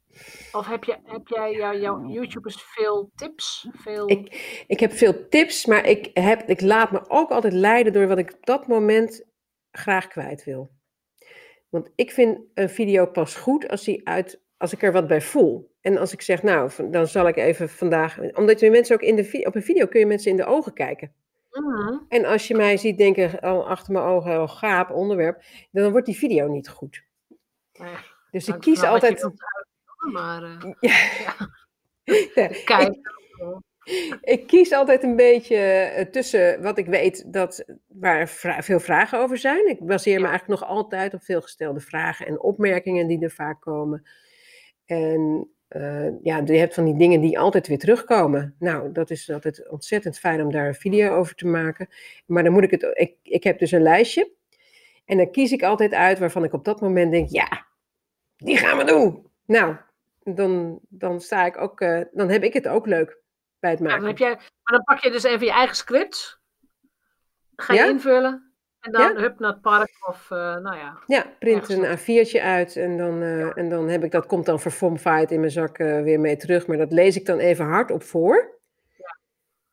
Of heb, je, heb jij jou, jouw YouTubers veel tips? Veel... Ik, ik heb veel tips, maar ik, heb, ik laat me ook altijd leiden door wat ik op dat moment graag kwijt wil. Want ik vind een video pas goed als, die uit, als ik er wat bij voel. En als ik zeg, nou, dan zal ik even vandaag. Omdat je mensen ook in de op een video kun je mensen in de ogen kijken. Mhm. En als je mij ziet denken, al achter mijn ogen, al gaap onderwerp, dan wordt die video niet goed. Ja, Dus ik kies altijd. wilt Maar Ja. ja, Ja, kijk. Ik kies altijd een beetje eh, tussen wat ik weet dat, waar vra- veel vragen over zijn. Ik baseer me eigenlijk nog altijd op veelgestelde vragen en opmerkingen die er vaak komen. En eh, ja, je hebt van die dingen die altijd weer terugkomen. Nou, dat is altijd ontzettend fijn om daar een video over te maken. Maar dan moet ik het. Ik, ik heb dus een lijstje. En dan kies ik altijd uit waarvan ik op dat moment denk: ja, die gaan we doen. Nou, dan, dan sta ik ook. eh, dan heb ik het ook leuk bij het Ja, maken. dan heb jij, maar dan pak je dus even je eigen script. Ga je Ja? invullen. En dan Ja? hup naar het park of eh, nou ja. Ja, print een A4'tje uit en dan, eh, en dan heb ik dat, komt dan verfomfaaid in mijn zak eh, weer mee terug. Maar dat lees ik dan even hardop voor.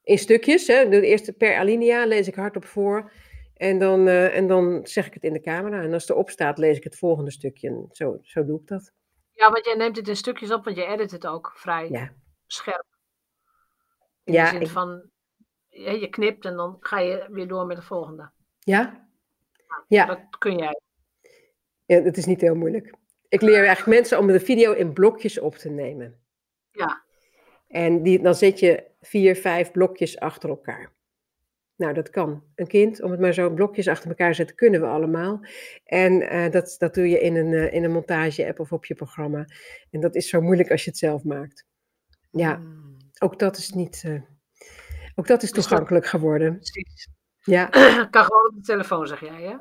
In stukjes, hè. De eerste per alinea lees ik hardop voor. En dan, en dan zeg ik het in de camera. En als het erop staat, lees ik het volgende stukje. En zo, zo doe ik dat. Ja, want jij neemt het in stukjes op, want je edit het ook vrij Ja. scherp. In Ja, de zin ik- van, je, je knipt en dan ga je weer door met de volgende. Ja? Ja, Dat kun jij. ja, het is niet heel moeilijk. Ik leer eigenlijk mensen om de video in blokjes op te nemen. Ja. En die, dan zet je vier, vijf blokjes achter elkaar. Nou, dat kan. Een kind, om het maar zo blokjes achter elkaar te zetten, kunnen we allemaal. En eh, dat, dat doe je in een, eh, in een montage-app of op je programma. En dat is zo moeilijk als je het zelf maakt. Ja, Hmm, ook dat is niet. eh, ook dat is toegankelijk geworden. precies. Ja. kan gewoon op de telefoon, zeg jij, hè?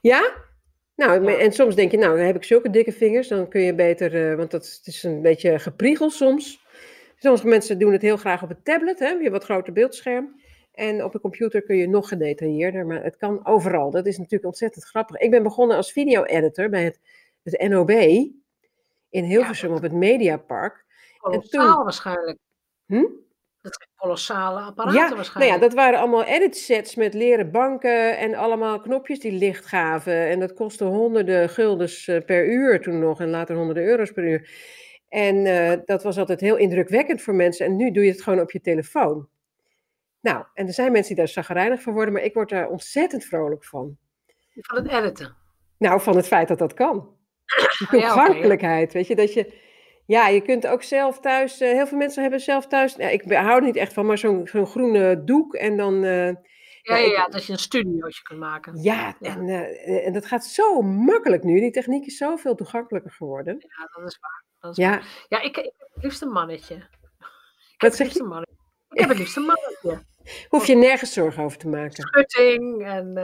Ja? Nou, Ja. en soms denk je, nou, dan heb ik zulke dikke vingers, dan kun je beter, eh, want dat is, een beetje gepriegel soms. Sommige mensen doen het heel graag op het tablet, hè, weer wat groter beeldscherm. En op de computer kun je nog gedetailleerder, maar het kan overal. Dat is natuurlijk ontzettend grappig. Ik ben begonnen als video-editor bij het, het NOB in Hilversum op het Mediapark. Kolossaal toen- waarschijnlijk. Hm? Dat zijn kolossale apparaten Ja, nou waarschijnlijk. ja, dat waren allemaal edit sets met leren banken en allemaal knopjes die licht gaven. En dat kostte honderden guldens eh, per uur toen nog en later honderden euro's per uur. En eh, dat was altijd heel indrukwekkend voor mensen. En nu doe je het gewoon op je telefoon. Nou, en er zijn mensen die daar zagrijnig van worden, maar ik word daar ontzettend vrolijk van. Van het editen. Nou, van het feit dat dat kan. Die ja, ja. toegankelijkheid, weet je, dat je... Ja, je kunt ook zelf thuis... eh, heel veel mensen hebben zelf thuis... Ja, ik hou er niet echt van, maar zo'n zo'n groene doek en dan... eh, Ja, Ja, dat je een studiootje kunt maken. ja, Ja. En, eh, en dat gaat zo makkelijk nu. Die techniek is zoveel toegankelijker geworden. Ja, dat is waar. Dat is Ja, waar. ja ik, ik heb het liefst een mannetje. Ik Wat zeg mannetje. Ik heb het liefst een mannetje. hoef je nergens zorgen over te maken. Schutting en,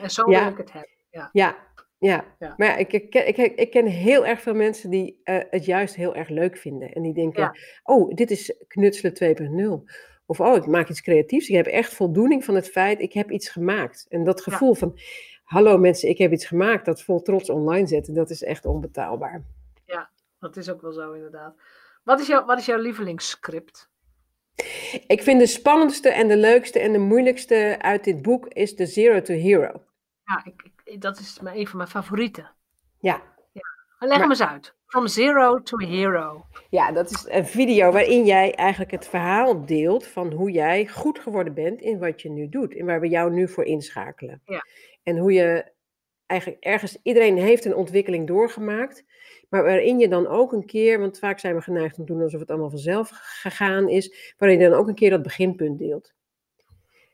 en zo Ja. wil ik het hebben. Ja. Ja, ja. Ja. Maar ja, ik, ik, ken- ik, ik ken heel erg veel mensen die eh, het juist heel erg leuk vinden. En die denken, Ja. oh, dit is knutselen 2.0. Of, oh, ik maak iets creatiefs. Ik heb echt voldoening van het feit, ik heb iets gemaakt. En dat Ja. gevoel van, hallo mensen, ik heb iets gemaakt. Dat vol trots online zetten, dat is echt onbetaalbaar. Dat is ook wel zo inderdaad. Wat is, jouw, wat is jouw lievelingsscript? Ik vind de spannendste en de leukste en de moeilijkste uit dit boek is de Zero to Hero. Ja, ik, dat is een van mijn favorieten. Ja. ja. Leg maar, hem eens uit. From zero to hero. Ja, dat is een video waarin jij eigenlijk het verhaal deelt van hoe jij goed geworden bent in wat je nu doet. En waar we jou nu voor inschakelen. Ja. En hoe je eigenlijk ergens, iedereen heeft een ontwikkeling doorgemaakt. Maar waarin je dan ook een keer, want vaak zijn we geneigd om te doen alsof het allemaal vanzelf gegaan is, waarin je dan ook een keer dat beginpunt deelt.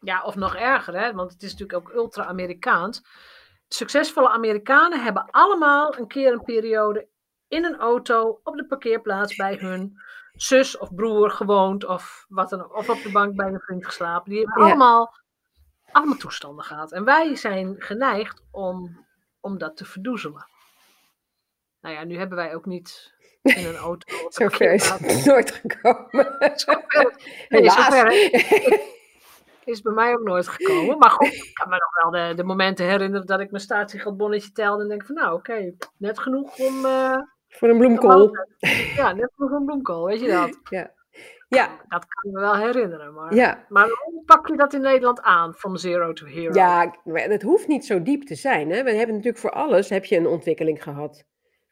Ja, of nog erger, hè? want het is natuurlijk ook ultra-Amerikaans. Succesvolle Amerikanen hebben allemaal een keer een periode in een auto op de parkeerplaats bij hun zus of broer gewoond of wat dan ook, of op de bank bij een vriend geslapen. Die hebben allemaal, allemaal toestanden gehad. En wij zijn geneigd om, om dat te verdoezelen. Nou ja, nu hebben wij ook niet in een auto. Zover is het nooit gekomen. Zover, nee, zover is bij mij ook nooit gekomen. Maar goed, ik kan me nog wel de, de momenten herinneren dat ik mijn statiegeldbonnetje telde en denk van nou oké, net genoeg om... Uh, voor een bloemkool. Ja, net genoeg voor een bloemkool, weet je dat? Ja. Ja. Dat kan ik me wel herinneren. Maar, ja. maar hoe pak je dat in Nederland aan, from zero to hero? Ja, het hoeft niet zo diep te zijn. Hè? We hebben natuurlijk voor alles heb je een ontwikkeling gehad.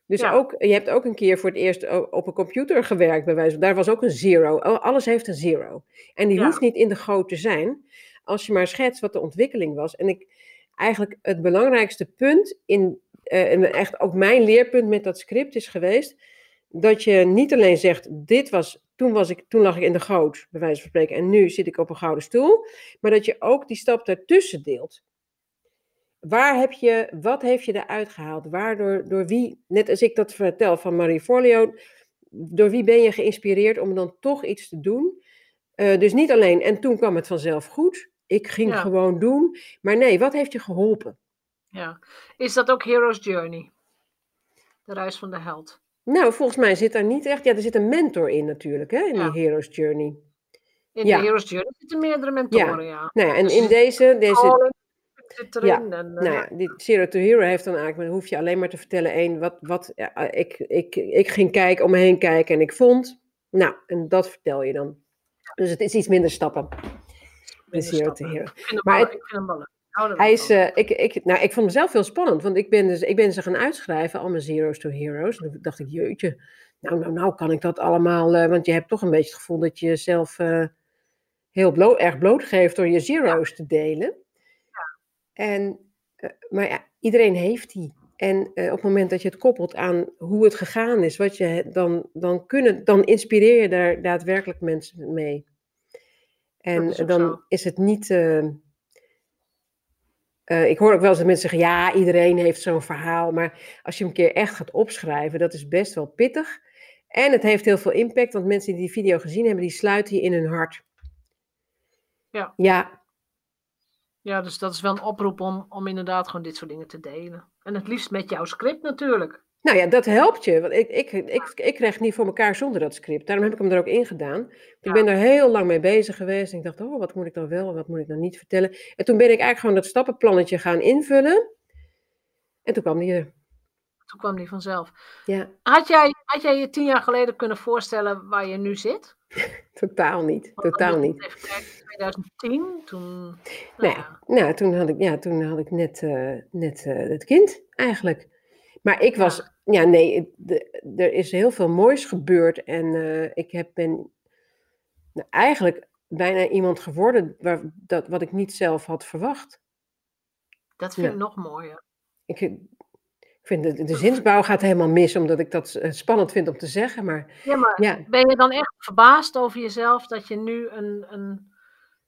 Dus ook, je hebt ook een keer voor het eerst op een computer gewerkt, bij wijze van. Daar was ook een zero. Alles heeft een zero. En die hoeft niet in de goot te zijn, als je maar schetst wat de ontwikkeling was. En ik, eigenlijk het belangrijkste punt in, uh, en echt ook mijn leerpunt met dat script is geweest, dat je niet alleen zegt, dit was, toen, was ik, toen lag ik in de goot, bij wijze van spreken, en nu zit ik op een gouden stoel, maar dat je ook die stap daartussen deelt. Waar heb je, wat heeft je eruit gehaald? Waardoor, door wie, net als ik dat vertel van Marie Forleo, door wie ben je geïnspireerd om dan toch iets te doen? Uh, dus niet alleen, en toen kwam het vanzelf goed. Ik ging gewoon doen. Maar nee, wat heeft je geholpen? Ja. Is dat ook Hero's Journey? De reis van de held? Nou, volgens mij zit daar niet echt. Ja, er zit een mentor in natuurlijk, hè, in die Hero's Journey. In de Hero's Journey zitten meerdere mentoren, ja. Nou ja, en dus in deze, deze zit erin. Ja, en, nou ja, die Zero to Hero heeft dan eigenlijk, dan hoef je alleen maar te vertellen, één, wat, wat ja, ik, ik, ik ging kijken, om me heen kijken en ik vond. Nou, en dat vertel je dan. Dus het is iets minder stappen. Minder Zero to Hero. Maar ik vind hem wel hij is, uh, ik, ik, nou, ik vond mezelf heel spannend, want ik ben, dus, ik ben ze gaan uitschrijven, al mijn Zero's to Heroes. En toen dacht ik, jeetje, nou, nou, nou kan ik dat allemaal, uh, want je hebt toch een beetje het gevoel dat je jezelf uh, heel bloot, erg blootgeeft door je Zero's te delen. En, eh, maar ja, iedereen heeft die. En uh, op het moment dat je het koppelt aan hoe het gegaan is, wat je, dan, dan, kunnen, dan inspireer je daar daadwerkelijk mensen mee. En dan is het niet. Uh, uh, ik hoor ook wel eens dat mensen zeggen: ja, iedereen heeft zo'n verhaal. Maar als je hem een keer echt gaat opschrijven, dat is best wel pittig. En het heeft heel veel impact, want mensen die die video gezien hebben, die sluiten je in hun hart. Ja. Ja, ja, dus dat is wel een oproep om, om inderdaad gewoon dit soort dingen te delen. En het liefst met jouw script natuurlijk. Nou ja, dat helpt je. Want ik, ik, ik, ik kreeg het niet voor elkaar zonder dat script. Daarom heb ik hem er ook in gedaan. Ik ben er heel lang mee bezig geweest. En ik dacht, oh, wat moet ik dan wel en wat moet ik dan niet vertellen? En toen ben ik eigenlijk gewoon dat stappenplannetje gaan invullen. En toen kwam die er. Toen kwam die vanzelf. Ja. Had jij, had jij je tien jaar geleden kunnen voorstellen waar je nu zit? totaal niet. Totaal niet. 2010, toen. Nou, nee, ja. nou, toen had ik, ja, toen had ik net, uh, net uh, het kind eigenlijk. Maar ik was, ja, ja nee, de, er is heel veel moois gebeurd en uh, ik heb, ben nou, eigenlijk bijna iemand geworden waar, dat, wat ik niet zelf had verwacht. Dat vind ik nog mooier. Ik, ik vind de, de zinsbouw gaat helemaal mis, omdat ik dat spannend vind om te zeggen. Maar, ja, maar ja. ben je dan echt verbaasd over jezelf dat je nu een, een,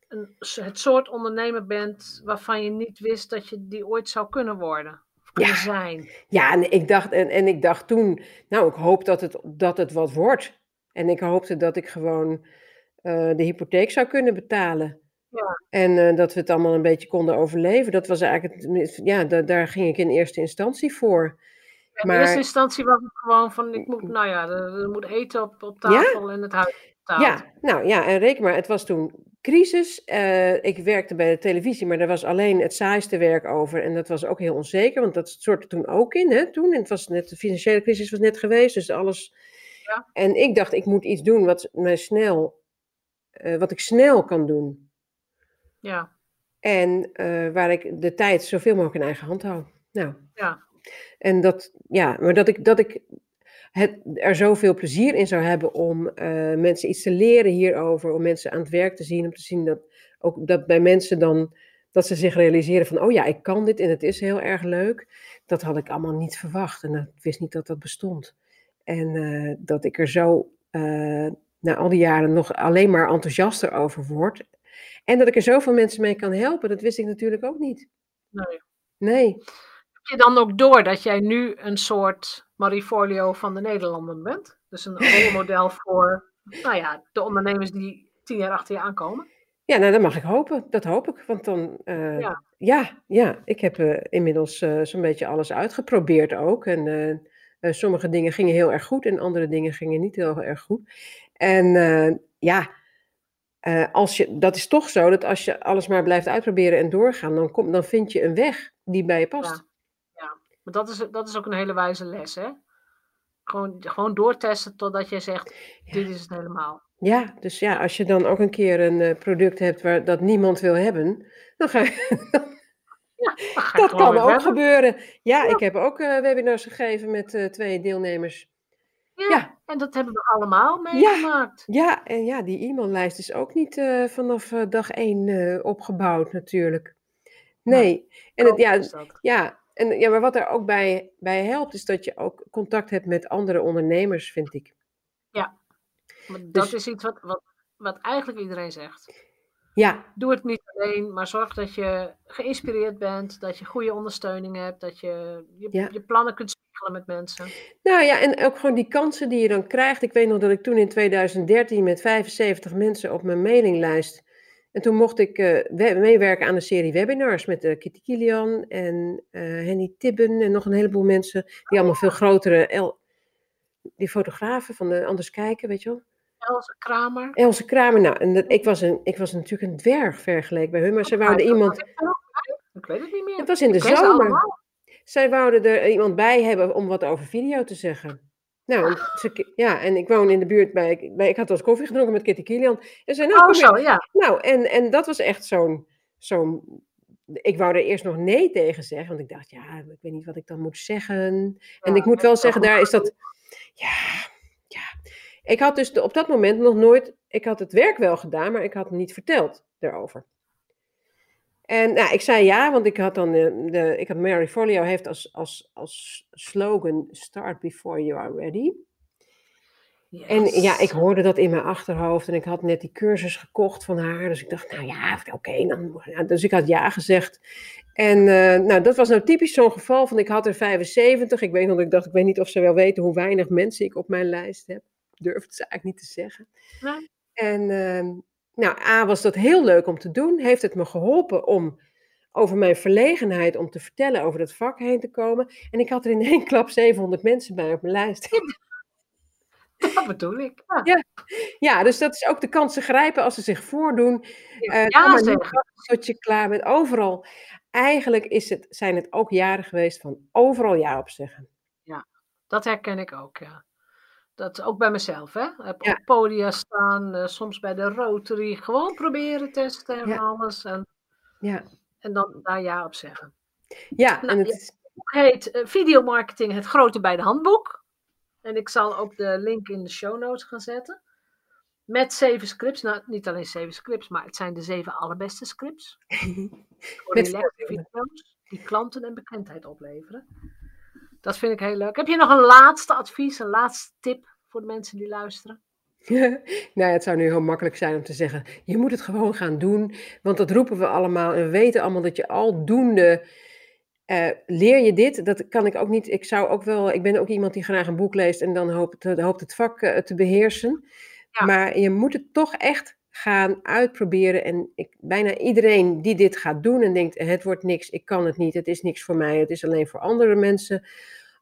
een, het soort ondernemer bent waarvan je niet wist dat je die ooit zou kunnen worden? Of kunnen ja. zijn? Ja, en ik, dacht, en, en ik dacht toen, nou, ik hoop dat het, dat het wat wordt. En ik hoopte dat ik gewoon uh, de hypotheek zou kunnen betalen. Ja. En uh, dat we het allemaal een beetje konden overleven. Dat was eigenlijk, het, ja, da, daar ging ik in eerste instantie voor. In maar, eerste instantie was het gewoon van, ik moet, nou ja, er, moet eten op, op tafel en het huis Ja, nou ja, en reken maar, het was toen crisis. Uh, ik werkte bij de televisie, maar daar was alleen het saaiste werk over. En dat was ook heel onzeker, want dat soortte toen ook in, hè, toen. En het was net, de financiële crisis was net geweest, dus alles... Ja. En ik dacht, ik moet iets doen wat mij snel eh, wat ik snel kan doen. Ja. En eh, waar ik de tijd zoveel mogelijk in eigen hand hou. Nou. Ja. En dat, ja, maar dat ik, dat ik het, er zoveel plezier in zou hebben om eh, mensen iets te leren hierover, om mensen aan het werk te zien, om te zien dat ook dat bij mensen dan, dat ze zich realiseren van, oh ja, ik kan dit en het is heel erg leuk. Dat had ik allemaal niet verwacht en ik wist niet dat dat bestond. En eh, dat ik er zo uh, na al die jaren nog alleen maar enthousiaster over word. En dat ik er zoveel mensen mee kan helpen, dat wist ik natuurlijk ook niet. Nee. Nee. Heb je dan ook door dat jij nu een soort Marie Forleo van de Nederlanden bent? Dus een rolmodel voor nou ja, de ondernemers die tien jaar achter je aankomen? Ja, nou, dat mag ik hopen. Dat hoop ik. Want dan, uh, ja. ja. Ja, ik heb uh, inmiddels uh, zo'n beetje alles uitgeprobeerd ook. En sommige dingen gingen heel erg goed en andere dingen gingen niet heel erg goed. En ja, als je, dat is toch zo dat als je alles maar blijft uitproberen en doorgaan, dan, kom, dan vind je een weg die bij je past. Ja. ja. Maar dat is, dat is ook een hele wijze les, hè? Gewoon, gewoon doortesten totdat je zegt, dit is het helemaal. Ja, dus ja, als je dan ook een keer een uh, product hebt waar dat niemand wil hebben, dan ga je. ja, ga dat kan ook hebben. gebeuren. Ja, ja, ik heb ook uh, webinars gegeven met uh, twee deelnemers. Ja, ja, en dat hebben we allemaal meegemaakt. Ja, ja, en ja, die e-maillijst is ook niet vanaf dag één opgebouwd natuurlijk. Nee, en het, ja, ja, en, ja, maar wat er ook bij, bij helpt, is dat je ook contact hebt met andere ondernemers, vind ik. Ja, maar dat dus, is iets wat, wat, wat eigenlijk iedereen zegt. Ja. Doe het niet alleen, maar zorg dat je geïnspireerd bent, dat je goede ondersteuning hebt, dat je je, ja. je plannen kunt met mensen. Nou ja, en ook gewoon die kansen die je dan krijgt. Ik weet nog dat ik toen in 2013 met 75 mensen op mijn mailinglijst en toen mocht ik uh, meewerken aan een serie webinars met uh, Kitty Kilian en uh, Henny Tibben en nog een heleboel mensen die allemaal veel grotere, El die fotografen van de Anders Kijken, weet je wel. Else Kramer. Else Kramer, nou, en dat, ik, was een, ik was natuurlijk een dwerg vergeleken bij hun, maar ze wouden iemand... Ik weet het niet meer. Het was in de zomer. Zij wouden er iemand bij hebben om wat over video te zeggen. Nou, ze, ja, en ik woon in de buurt bij, bij ik had als koffie gedronken met Kitty Kilian. En zei, nou, oh, zo, ja. Nou, en, en dat was echt zo'n, zo'n, ik wou er eerst nog nee tegen zeggen, want ik dacht, ja, ik weet niet wat ik dan moet zeggen. En ik moet wel zeggen, daar is dat, ja, ja. Ik had dus op dat moment nog nooit, ik had het werk wel gedaan, maar ik had het niet verteld daarover. En nou, ik zei ja, want ik had dan de, de ik had Mary Folio heeft als, als, als slogan Start before you are ready. Yes. En ja, ik hoorde dat in mijn achterhoofd en ik had net die cursus gekocht van haar. Dus ik dacht, nou ja, oké, okay, dan. Ja, dus ik had ja gezegd. En uh, nou, dat was nou typisch zo'n geval van ik had er 75. Ik weet nog, ik dacht, ik weet niet of ze wel weten hoe weinig mensen ik op mijn lijst heb. Durfde ze eigenlijk niet te zeggen. En uh, nou, A was dat heel leuk om te doen. Heeft het me geholpen om over mijn verlegenheid om te vertellen over dat vak heen te komen. En ik had er in één klap 700 mensen bij op mijn lijst. Dat bedoel ik. Ja. ja. Ja, dus dat is ook de kansen grijpen als ze zich voordoen. Ja, uh, ja Tot je klaar bent. Overal. Eigenlijk is het, zijn het ook jaren geweest van overal ja op zeggen. Ja, dat herken ik ook, ja. Dat ook bij mezelf, hè. Heb ja. op podia staan, uh, soms bij de Rotary. Gewoon proberen testen en ja. alles. En, ja. en dan daar ja op zeggen. Ja, nou, en het is... heet uh, Videomarketing het grote bij de handboek. En ik zal ook de link in de show notes gaan zetten. Met zeven scripts. Nou, niet alleen zeven scripts, maar het zijn de zeven allerbeste scripts. Voor video's die klanten en bekendheid opleveren. Dat vind ik heel leuk. Heb je nog een laatste advies, een laatste tip voor de mensen die luisteren? nou ja, het zou nu heel makkelijk zijn om te zeggen: je moet het gewoon gaan doen. Want dat roepen we allemaal en we weten allemaal dat je aldoende. Uh, leer je dit? Dat kan ik ook niet. Ik zou ook wel. Ik ben ook iemand die graag een boek leest en dan hoopt, hoopt het vak uh, te beheersen. Ja. Maar je moet het toch echt gaan uitproberen. En ik, bijna iedereen die dit gaat doen en denkt: het wordt niks, ik kan het niet, het is niks voor mij, het is alleen voor andere mensen.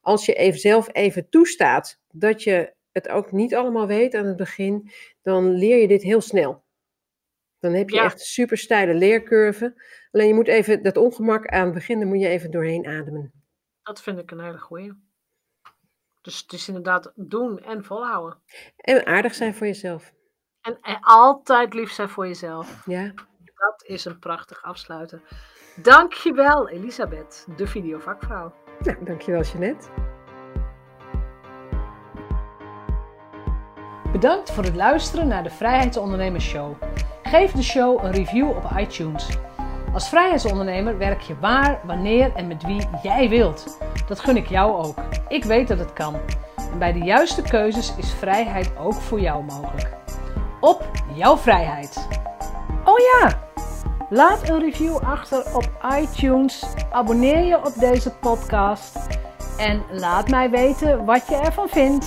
Als je even zelf even toestaat dat je het ook niet allemaal weet aan het begin, dan leer je dit heel snel. Dan heb je Ja. echt een super steile leercurve. Alleen je moet even dat ongemak aan het begin, daar moet je even doorheen ademen. Dat vind ik een hele goeie. Dus het is inderdaad doen en volhouden. En aardig zijn voor jezelf. En, en altijd lief zijn voor jezelf. Ja. Dat is een prachtig afsluiten. Dankjewel, Elisabeth, de videovakvrouw. Nou, dankjewel Jeanette. Bedankt voor het luisteren naar de Vrijheidsondernemers Show. Geef de show een review op iTunes. Als vrijheidsondernemer werk je waar, wanneer en met wie jij wilt. Dat gun ik jou ook. Ik weet dat het kan. En bij de juiste keuzes is vrijheid ook voor jou mogelijk. Op jouw vrijheid. Oh ja, laat een review achter op iTunes. Abonneer je op deze podcast. En laat mij weten wat je ervan vindt.